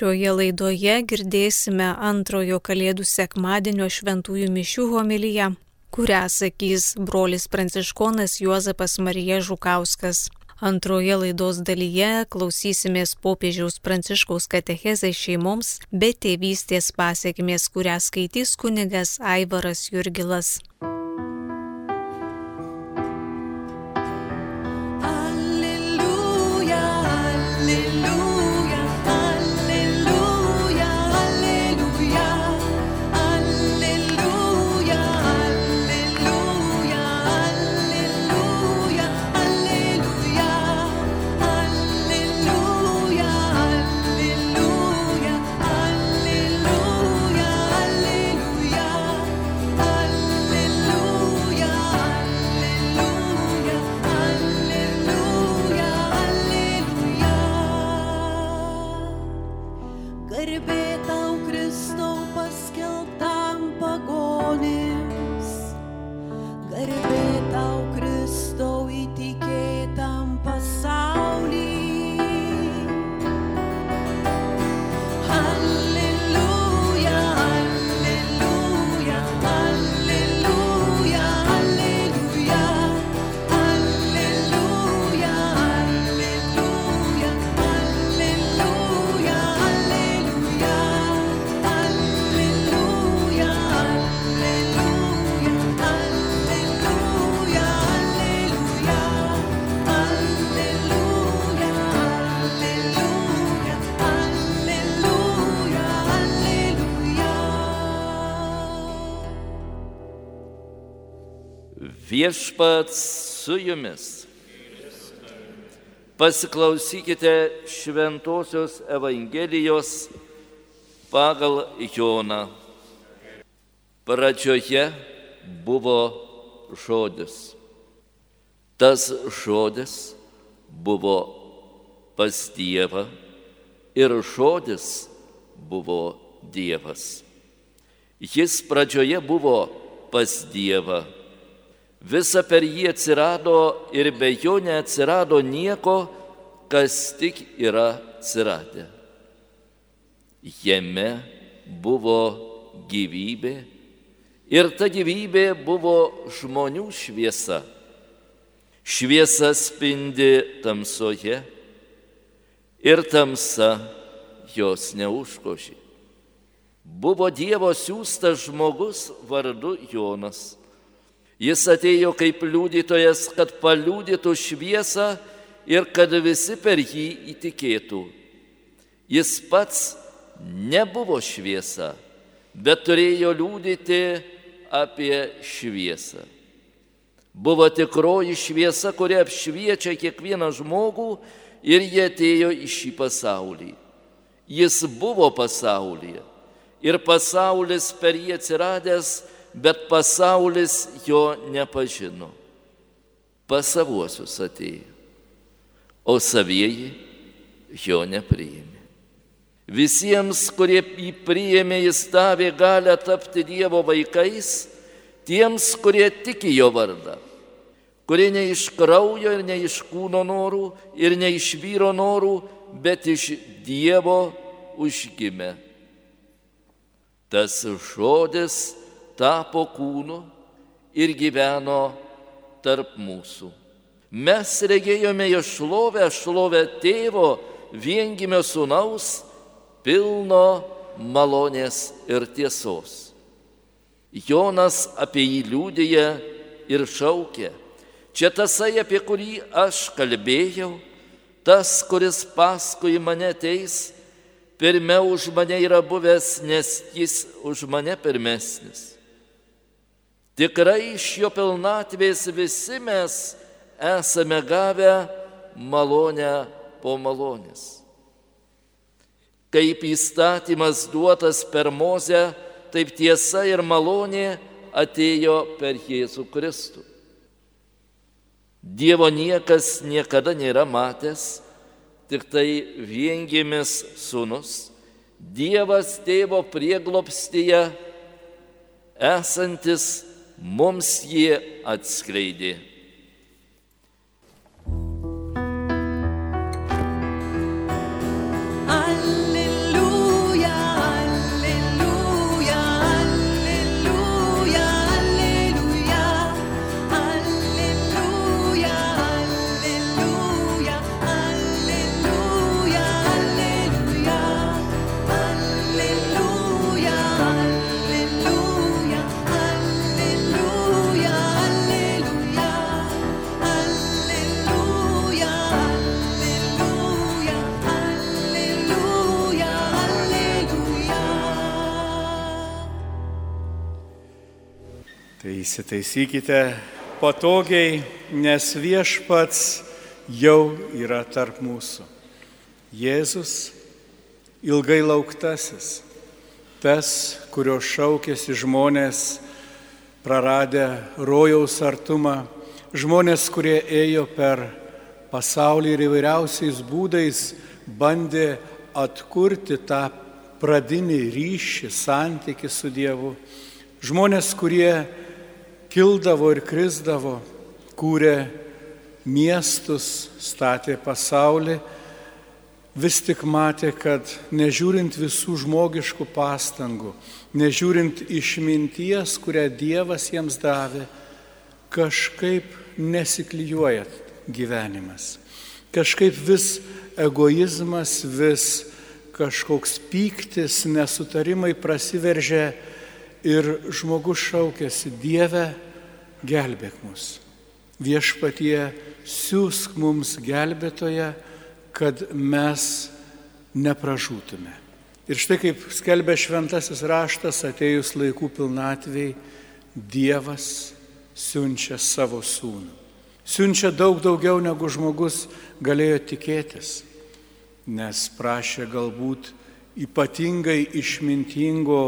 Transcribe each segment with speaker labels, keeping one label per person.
Speaker 1: Šioje laidoje girdėsime antrojo Kalėdų sekmadienio šventųjų mišių homiliją, kurią sakys brolis pranciškonas Juozapas Marija Žukauskas. Antroje laidos dalyje klausysimės popiežiaus pranciškaus katechezai šeimoms, bet tėvystės pasiekmės, kurią skaitys kunigas Aivaras Jurgilas.
Speaker 2: Viešpats su jumis. Pasiklausykite Šventojios Evangelijos pagal Joną. Pradžioje buvo žodis. Tas žodis buvo pas Dievą ir žodis buvo Dievas. Jis pradžioje buvo pas Dievą Visa per jį atsirado ir be jo neatsirado nieko, kas tik yra atsiradę. Jame buvo gyvybė ir ta gyvybė buvo žmonių šviesa. Šviesa spindi tamsoje ir tamsa jos neužkoši. Buvo Dievo siūstas žmogus vardu Jonas Jis atėjo kaip liudytojas, kad paliūdytų šviesą ir kad visi per jį įtikėtų. Jis pats nebuvo šviesa, bet turėjo liūdyti apie šviesą. Buvo tikroji šviesa, kuri apšviečia kiekvieną žmogų ir jie atėjo į šį pasaulį. Jis buvo pasaulyje ir pasaulis per jį atsiradęs bet pasaulis jo nepažino. Pasavuosius atėjo, o savieji jo nepriėmė. Visiems, kurie jį priėmė, jis davė galę tapti Dievo vaikais, tiems, kurie tiki jo vardą, kurie ne iš kraujo ir ne iš kūno norų ir ne iš vyro norų, bet iš Dievo užgimė. Tas žodis tapo kūnu ir gyveno tarp mūsų. Mes regėjome jo šlovę, šlovę tėvo, viengimio sūnaus, pilno malonės ir tiesos. Jonas apie jį liūdėja ir šaukė. Čia tasai, apie kurį aš kalbėjau, tas, kuris paskui mane ateis, pirmiau už mane yra buvęs, nes jis už mane pirmesnis. Tikrai iš jo pilnatvės visi mes esame gavę malonę po malonės. Kaip įstatymas duotas per Mozę, taip tiesa ir malonė atėjo per Jėzų Kristų. Dievo niekas niekada nėra matęs, tik tai viengimis sunus, Dievas tėvo prieglopstyje esantis mums jie atskleidė.
Speaker 3: Įsitaisykite patogiai, nes viešpats jau yra tarp mūsų. Jėzus ilgai lauktasis, tas, kurio šaukėsi žmonės praradę rojaus artumą, žmonės, kurie ėjo per pasaulį ir įvairiausiais būdais bandė atkurti tą pradinį ryšį, santyki su Dievu. Žmonės, kurie kildavo ir krisdavo, kūrė miestus, statė pasaulį, vis tik matė, kad nežiūrint visų žmogiškų pastangų, nežiūrint išminties, kurią Dievas jiems davė, kažkaip nesiklyjuoja gyvenimas. Kažkaip vis egoizmas, vis kažkoks pyktis, nesutarimai prasiveržia ir žmogus šaukėsi Dieve, gelbėk mus. Viešpatie siūsk mums gelbėtoje, kad mes nepražūtume. Ir štai kaip skelbia šventasis raštas, atėjus laikų pilnatviai, Dievas siunčia savo sūnų. Siunčia daug daugiau negu žmogus galėjo tikėtis, nes prašė galbūt ypatingai išmintingo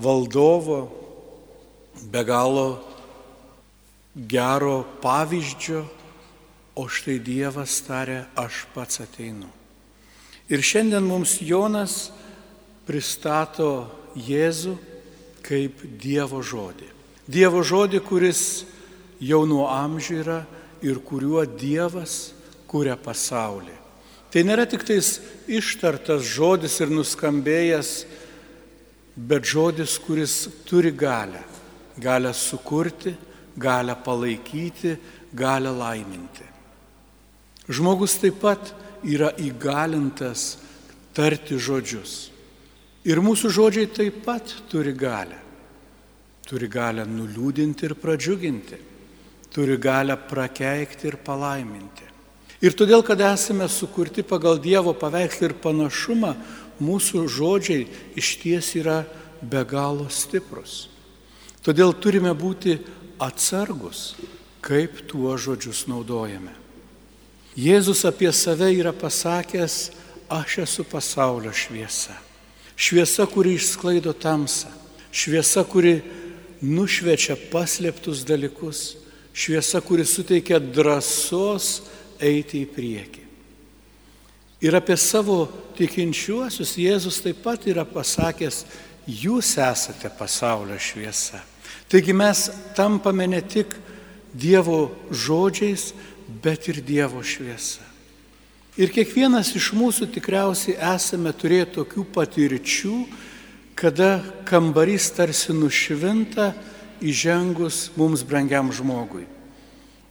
Speaker 3: valdovo, be galo gero pavyzdžio, o štai Dievas tarė, aš pats ateinu. Ir šiandien mums Jonas pristato Jėzų kaip Dievo žodį. Dievo žodį, kuris jau nuo amžių yra ir kuriuo Dievas kuria pasaulį. Tai nėra tik tais ištartas žodis ir nuskambėjęs, bet žodis, kuris turi galę. Galę sukurti, galę palaikyti, galę laiminti. Žmogus taip pat yra įgalintas tarti žodžius. Ir mūsų žodžiai taip pat turi galę. Turi galę nuliūdinti ir pradžiuginti. Turi galę prakeikti ir palaiminti. Ir todėl, kad esame sukurti pagal Dievo paveikslą ir panašumą, mūsų žodžiai iš ties yra be galo stiprus. Todėl turime būti atsargus, kaip tuo žodžius naudojame. Jėzus apie save yra pasakęs, aš esu pasaulio šviesa. Šviesa, kuri išsklaido tamsą. Šviesa, kuri nušvečia paslėptus dalykus. Šviesa, kuri suteikia drąsos eiti į priekį. Ir apie savo tikinčiuosius Jėzus taip pat yra pasakęs, jūs esate pasaulio šviesa. Taigi mes tampame ne tik Dievo žodžiais, bet ir Dievo šviesa. Ir kiekvienas iš mūsų tikriausiai esame turėję tokių patirčių, kada kambarys tarsi nušvinta įžengus mums brangiam žmogui.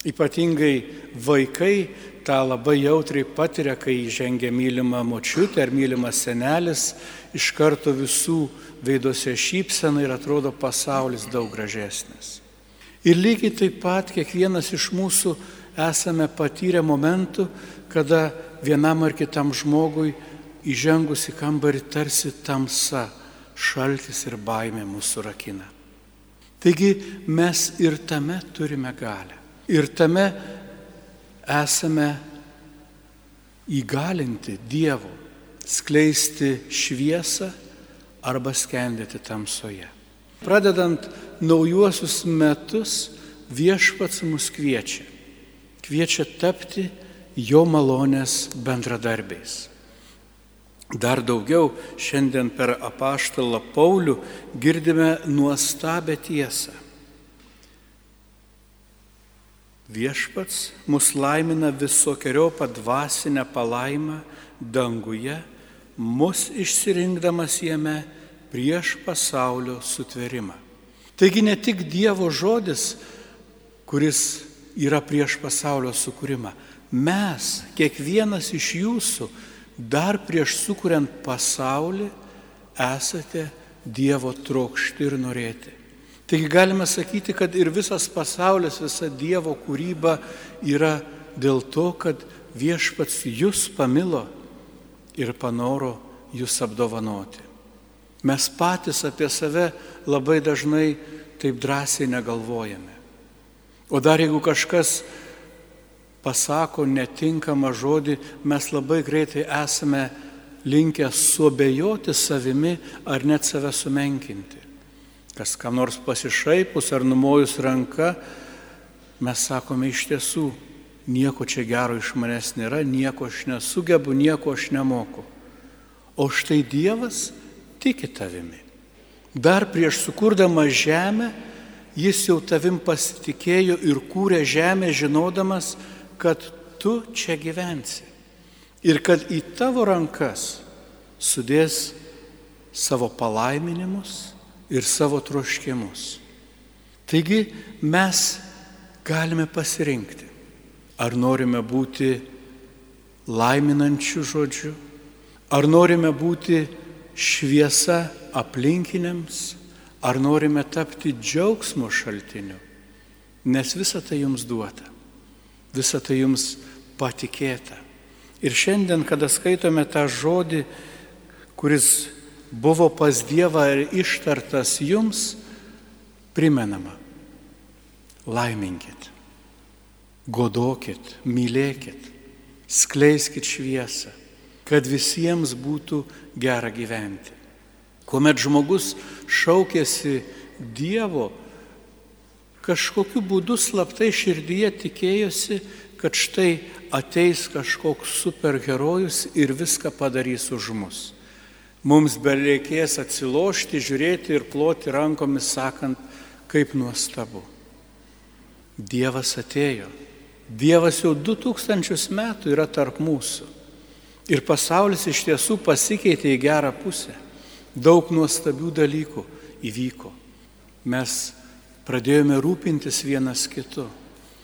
Speaker 3: Ypatingai vaikai tą labai jautriai patiria, kai įžengia mylima močiutė ar mylimas senelis, iš karto visų veiduose šypsena ir atrodo pasaulis daug gražesnis. Ir lygiai taip pat kiekvienas iš mūsų esame patyrę momentų, kada vienam ar kitam žmogui įžengus į kambarį tarsi tamsa, šaltis ir baimė mūsų rakina. Taigi mes ir tame turime galę. Ir tame esame įgalinti Dievo skleisti šviesą arba skendėti tamsoje. Pradedant naujuosius metus, viešpats mus kviečia. Kviečia tapti jo malonės bendradarbiais. Dar daugiau šiandien per apaštalą Paulių girdime nuostabę tiesą. Viešpats mus laimina visokiojo padvasinę palaimą danguje mus išsirinkdamas jame prieš pasaulio sutverimą. Taigi ne tik Dievo žodis, kuris yra prieš pasaulio sukūrimą, mes, kiekvienas iš jūsų, dar prieš sukuriant pasaulį, esate Dievo trokšti ir norėti. Taigi galime sakyti, kad ir visas pasaulis, visa Dievo kūryba yra dėl to, kad viešpats jūs pamilo ir panoro jūs apdovanoti. Mes patys apie save labai dažnai taip drąsiai negalvojame. O dar jeigu kažkas pasako netinkamą žodį, mes labai greitai esame linkę suabejoti savimi ar net save sumenkinti. Kas kam nors pasišaipus ar numojus ranka, mes sakome iš tiesų, nieko čia gero iš manęs nėra, nieko aš nesugebu, nieko aš nemoku. O štai Dievas tiki tavimi. Dar prieš sukurdamas žemę, jis jau tavim pasitikėjo ir kūrė žemę, žinodamas, kad tu čia gyvensi. Ir kad į tavo rankas sudės savo palaiminimus ir savo troškimus. Taigi mes galime pasirinkti, ar norime būti laiminančių žodžių, ar norime būti šviesa aplinkiniams, ar norime tapti džiaugsmo šaltiniu, nes visa tai jums duota, visa tai jums patikėta. Ir šiandien, kada skaitome tą žodį, kuris buvo pas Dievą ir ištartas jums, primenama, laiminkit, godokit, mylėkit, skleiskit šviesą, kad visiems būtų gera gyventi. Kuomet žmogus šaukėsi Dievo, kažkokiu būdu slaptai širdyje tikėjosi, kad štai ateis kažkoks superherojus ir viską padarys už mus. Mums bereikės atsilošti, žiūrėti ir ploti rankomis, sakant, kaip nuostabu. Dievas atėjo. Dievas jau du tūkstančius metų yra tarp mūsų. Ir pasaulis iš tiesų pasikeitė į gerą pusę. Daug nuostabių dalykų įvyko. Mes pradėjome rūpintis vienas kitu.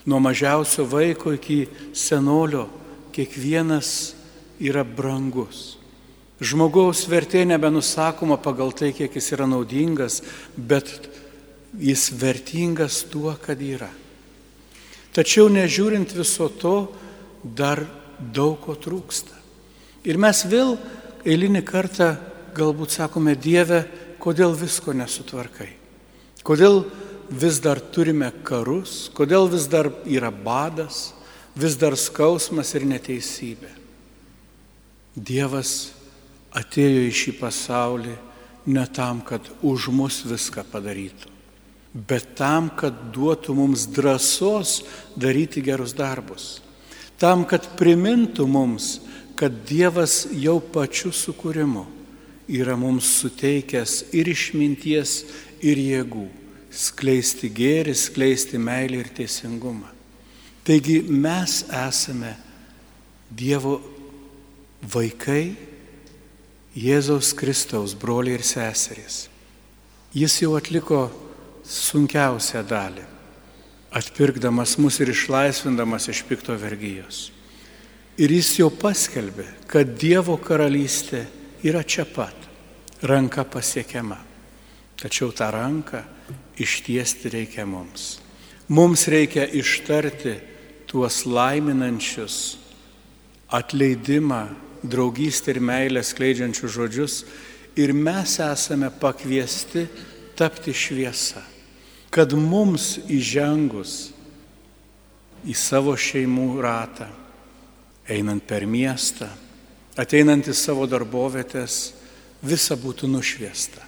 Speaker 3: Nuo mažiausio vaiko iki senolio kiekvienas yra brangus. Žmogaus vertė nebenusakoma pagal tai, kiek jis yra naudingas, bet jis vertingas tuo, kad yra. Tačiau nežiūrint viso to, dar daug ko trūksta. Ir mes vėl eilinį kartą galbūt sakome, Dieve, kodėl visko nesutvarkai? Kodėl vis dar turime karus, kodėl vis dar yra badas, vis dar skausmas ir neteisybė? Dievas atėjo į šį pasaulį ne tam, kad už mus viską padarytų, bet tam, kad duotų mums drąsos daryti gerus darbus. Tam, kad primintų mums, kad Dievas jau pačiu sukūrimu yra mums suteikęs ir išminties, ir jėgų skleisti gėrį, skleisti meilį ir teisingumą. Taigi mes esame Dievo vaikai, Jėzaus Kristaus broliai ir seserys. Jis jau atliko sunkiausią dalį, atpirkdamas mus ir išlaisvindamas iš pikto vergyjos. Ir jis jau paskelbė, kad Dievo karalystė yra čia pat, ranka pasiekiama. Tačiau tą ranką ištiesti reikia mums. Mums reikia ištarti tuos laiminančius, atleidimą, draugystę ir meilę skleidžiančius žodžius ir mes esame pakviesti tapti šviesa, kad mums įžengus į savo šeimų ratą, einant per miestą, ateinant į savo darbovietės, visa būtų nušviesta.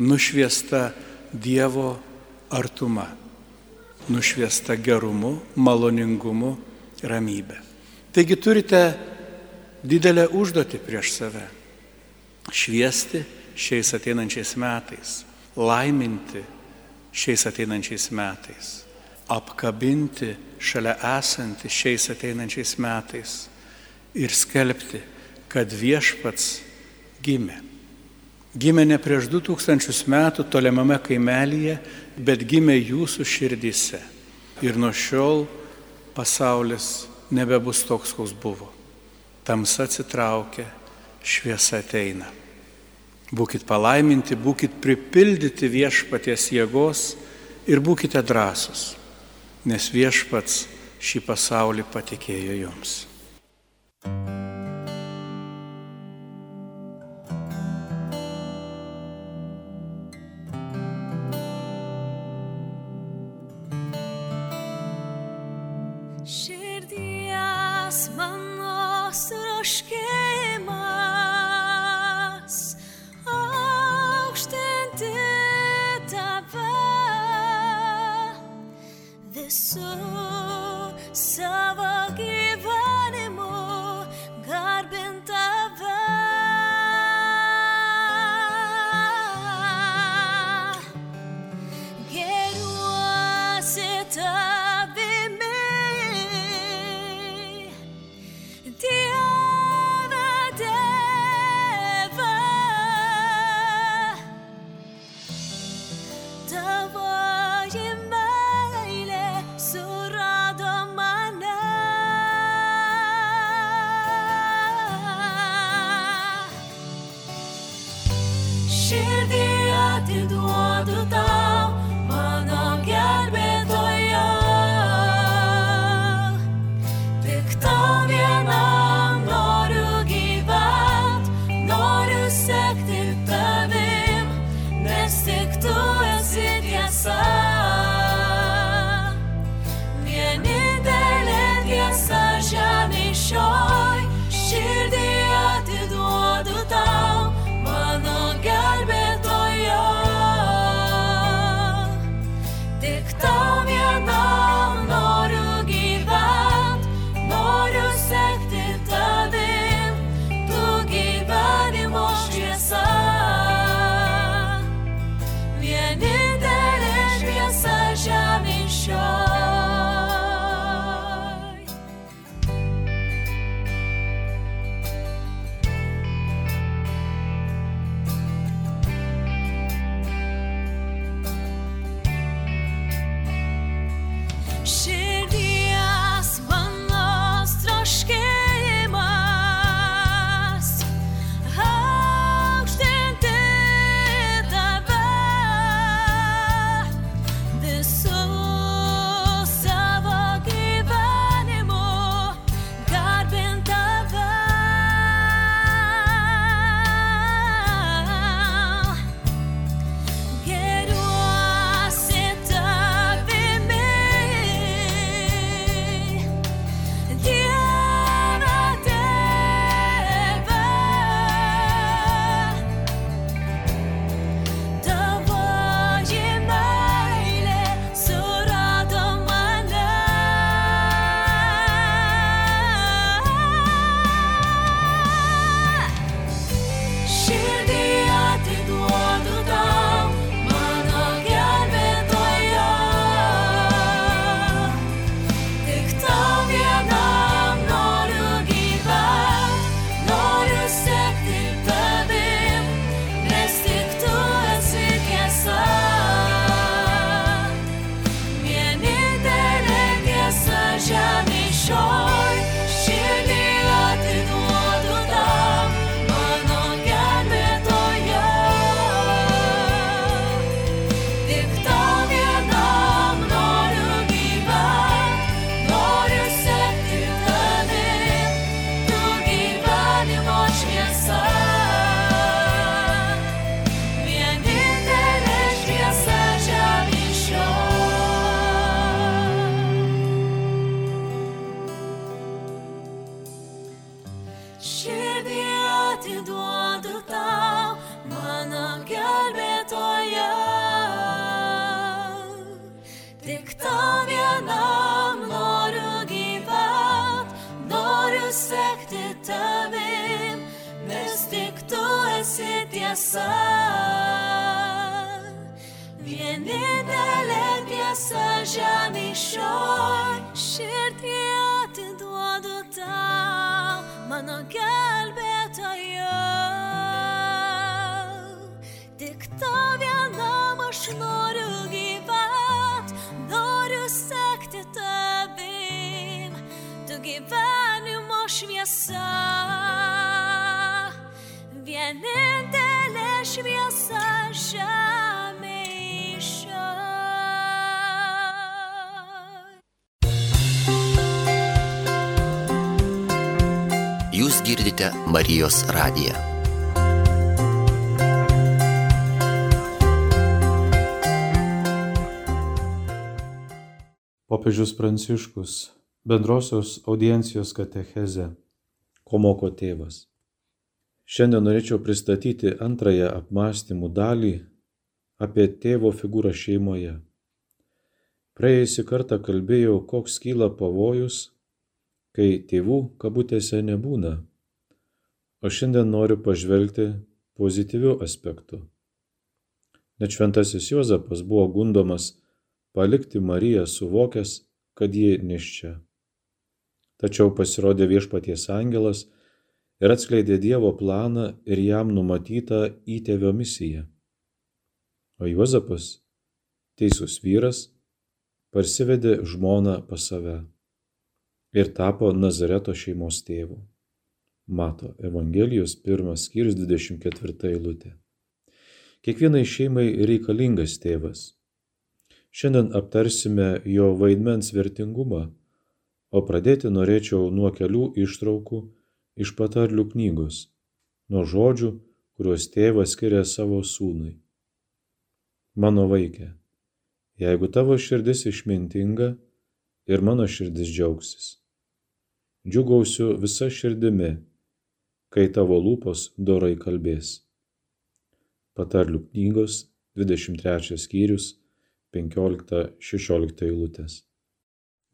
Speaker 3: Nušviesta Dievo artuma, nušviesta gerumu, maloningumu, ramybė. Taigi turite didelę užduotį prieš save - šviesti šiais ateinančiais metais, laiminti šiais ateinančiais metais, apkabinti šalia esantį šiais ateinančiais metais ir skelbti, kad viešpats gimė. Gimė ne prieš 2000 metų tolimame kaimelyje, bet gimė jūsų širdise. Ir nuo šiol pasaulis nebebus toks, koks buvo. Tamsa atsitraukia, šviesa ateina. Būkite palaiminti, būkite pripildyti viešpaties jėgos ir būkite drąsus, nes viešpats šį pasaulį patikėjo jums.
Speaker 4: Sekti tavim, nes tik tu esi tiesa. Vienintelė tiesa žemė šioj, širdį atiduodu tau, mano gelbėtojo. Tik tau vienam aš noriu šviesa. Vienintelė šviesa žemė šioj.
Speaker 5: Jūs girdite Marijos radiją.
Speaker 6: Popiežius Pranciškus bendrosios audiencijos katecheze. Ko moko tėvas? Šiandien norėčiau pristatyti antrąją apmąstymų dalį apie tėvo figūrą šeimoje. Praėjusį kartą kalbėjau, koks kyla pavojus, kai tėvų kabutėse nebūna. O šiandien noriu pažvelgti pozityviu aspektu. Net šventasis Juozapas buvo gundomas palikti Mariją suvokęs, kad ji neščia. Tačiau pasirodė viešpaties angelas ir atskleidė Dievo planą ir jam numatytą įtėvio misiją. O Juozapas, teisus vyras, parsivedė žmoną pas save ir tapo Nazareto šeimos tėvu. Mato Evangelijos pirmas skyrius 24 eilutė. Kiekvienai šeimai reikalingas tėvas. Šiandien aptarsime jo vaidmens vertingumą, o pradėti norėčiau nuo kelių ištraukų iš patarlių knygos, nuo žodžių, kuriuos tėvas skiria savo sūnui. Mano vaikė, jeigu tavo širdis išmintinga ir mano širdis džiaugsis. Džiugausiu visa širdimi, kai tavo lūpos dorai kalbės. Patarlių knygos 23 skyrius 15-16 eilutės.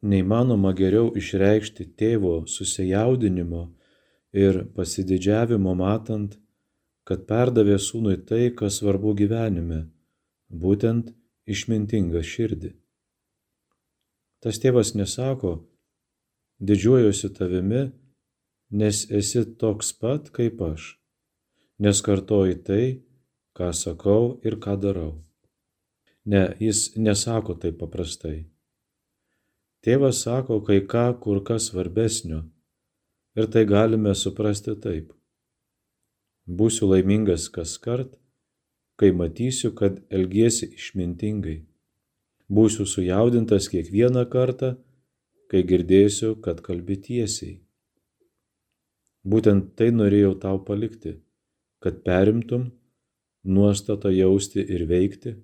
Speaker 6: Neįmanoma geriau išreikšti tėvo susijaudinimo ir pasididžiavimo matant, kad perdavė sūnui tai, kas svarbu gyvenime, būtent išmintingą širdį. Tas tėvas nesako, didžiuojuosi tavimi, nes esi toks pat kaip aš, nes kartoji tai, ką sakau ir ką darau. Ne, jis nesako taip paprastai. Tėvas sako kai ką kur kas svarbesnio ir tai galime suprasti taip. Būsiu laimingas kas kart, kai matysiu, kad elgiesi išmintingai. Būsiu sujaudintas kiekvieną kartą, kai girdėsiu, kad kalbi tiesiai. Būtent tai norėjau tau palikti, kad perimtum nuostatą jausti ir veikti,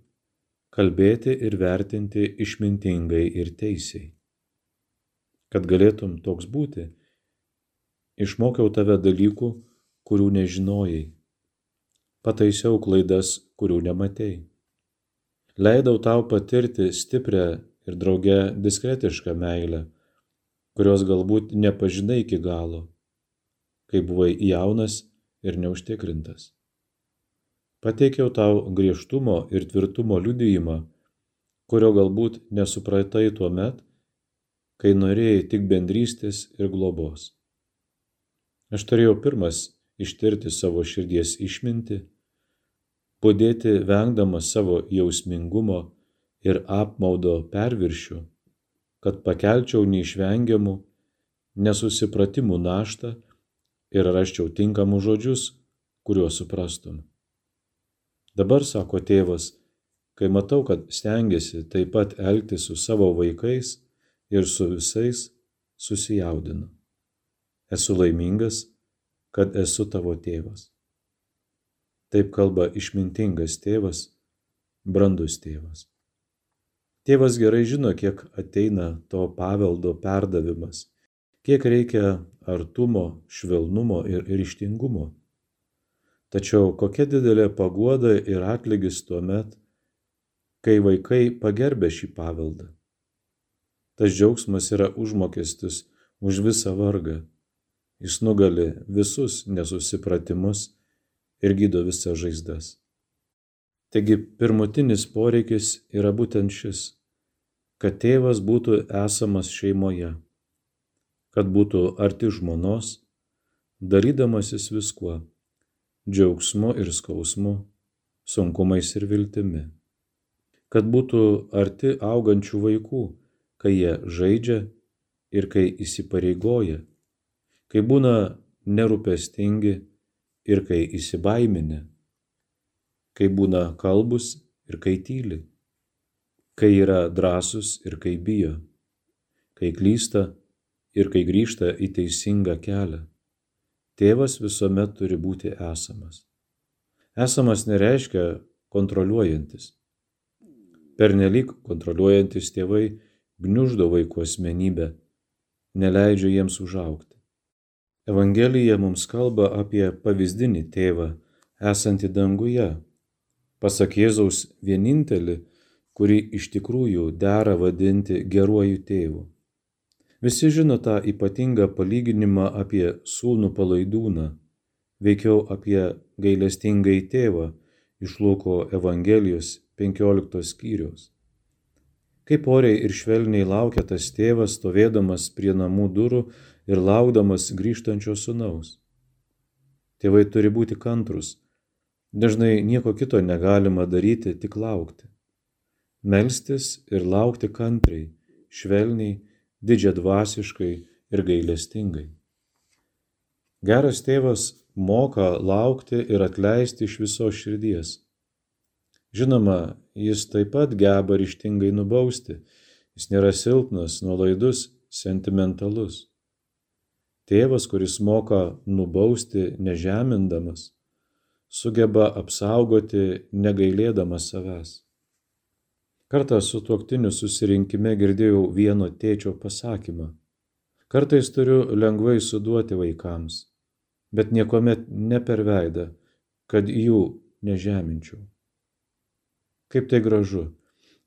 Speaker 6: kalbėti ir vertinti išmintingai ir teisiai. Kad galėtum toks būti, išmokiau tave dalykų, kurių nežinojai. Pataisiau klaidas, kurių nematei. Leidau tau patirti stiprią ir draugę diskretišką meilę, kurios galbūt nepažinai iki galo, kai buvai jaunas ir neužtikrintas. Pateikiau tau griežtumo ir tvirtumo liudijimą, kurio galbūt nesupratai tuo met, kai norėjai tik bendrystės ir globos. Aš turėjau pirmas ištirti savo širdies išminti, podėti vengdamas savo jausmingumo ir apmaudo perviršių, kad pakelčiau neišvengiamų nesusipratimų naštą ir raščiau tinkamus žodžius, kuriuos suprastum. Dabar, sako tėvas, kai matau, kad stengiasi taip pat elgtis su savo vaikais ir su visais, susijaudinu. Esu laimingas, kad esu tavo tėvas. Taip kalba išmintingas tėvas, brandus tėvas. Tėvas gerai žino, kiek ateina to paveldo perdavimas, kiek reikia artumo, švelnumo ir ryštingumo. Tačiau kokia didelė paguoda ir atlygis tuo met, kai vaikai pagerbė šį paveldą. Tas džiaugsmas yra užmokestis už visą vargą. Jis nugali visus nesusipratimus ir gydo visas žaizdas. Taigi pirmutinis poreikis yra būtent šis - kad tėvas būtų esamas šeimoje, kad būtų arti žmonos, dalydamasis viskuo džiaugsmu ir skausmu, sunkumais ir viltimi. Kad būtų arti augančių vaikų, kai jie žaidžia ir kai įsipareigoja, kai būna nerūpestingi ir kai įsibaiminę, kai būna kalbus ir kai tyli, kai yra drąsus ir kai bijo, kai klysta ir kai grįžta į teisingą kelią Tėvas visuomet turi būti esamas. Esamas nereiškia kontroliuojantis. Pernelyg kontroliuojantis tėvai gniuždo vaikų asmenybę, neleidžia jiems užaukti. Evangelija mums kalba apie pavyzdinį tėvą, esantį danguje, pasak Jėzaus vienintelį, kurį iš tikrųjų dera vadinti geruoju tėvu. Visi žino tą ypatingą palyginimą apie sūnų palaidūną, veikiau apie gailestingai tėvą iš Luko Evangelijos 15 skyrius. Kaip oriai ir švelniai laukia tas tėvas, stovėdamas prie namų durų ir laukdamas grįžtančio sunaus. Tėvai turi būti kantrus. Dažnai nieko kito negalima daryti, tik laukti. Melstis ir laukti kantriai, švelniai didžiadvasiškai ir gailestingai. Geras tėvas moka laukti ir atleisti iš viso širdies. Žinoma, jis taip pat geba ryštingai nubausti. Jis nėra silpnas, nuolaidus, sentimentalus. Tėvas, kuris moka nubausti nežemindamas, sugeba apsaugoti negailėdamas savęs. Kartą su tuoktiniu susirinkime girdėjau vieno tėčio pasakymą. Kartais turiu lengvai suduoti vaikams, bet niekuomet ne per veidą, kad jų nežeminčiau. Kaip tai gražu,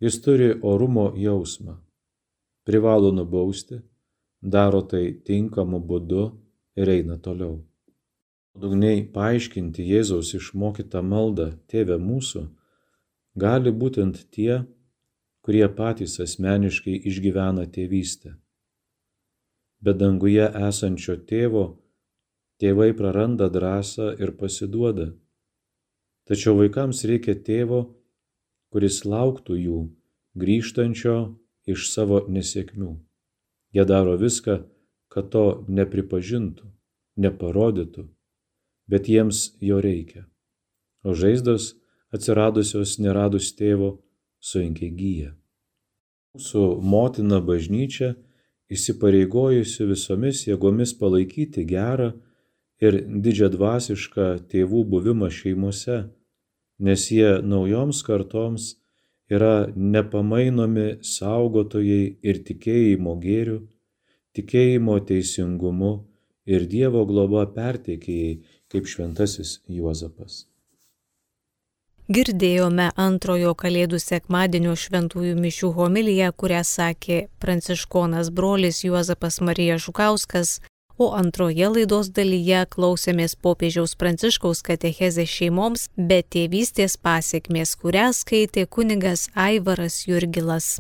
Speaker 6: jis turi orumo jausmą. Privalo nubausti, daro tai tinkamu būdu ir eina toliau. Dugniai paaiškinti Jėzaus išmokytą maldą Tėve mūsų gali būtent tie, kurie patys asmeniškai išgyvena tėvystę bet danguje esančio tėvo tėvai praranda drąsą ir pasiduoda. Tačiau vaikams reikia tėvo, kuris lauktų jų grįžtančio iš savo nesėkmių. Jie daro viską, kad to nepripažintų, neparodytų, bet jiems jo reikia. O žaizdos atsiradusios neradus tėvo sunkiai gyja. Mūsų motina bažnyčia įsipareigojusi visomis jėgomis palaikyti gerą ir didžiadvasišką tėvų buvimą šeimose, nes jie naujoms kartoms yra nepamainomi saugotojai ir tikėjimo gėrių, tikėjimo teisingumu ir Dievo globa perteikėjai kaip šventasis Juozapas.
Speaker 7: Girdėjome antrojo Kalėdų sekmadienio šventųjų mišių homiliją, kurią sakė pranciškonas brolis Juozapas Marija Žukauskas, o antroje laidos dalyje klausėmės popiežiaus pranciškaus katechezės šeimoms, bet tėvystės pasiekmės, kurią skaitė kunigas Aivaras Jurgilas.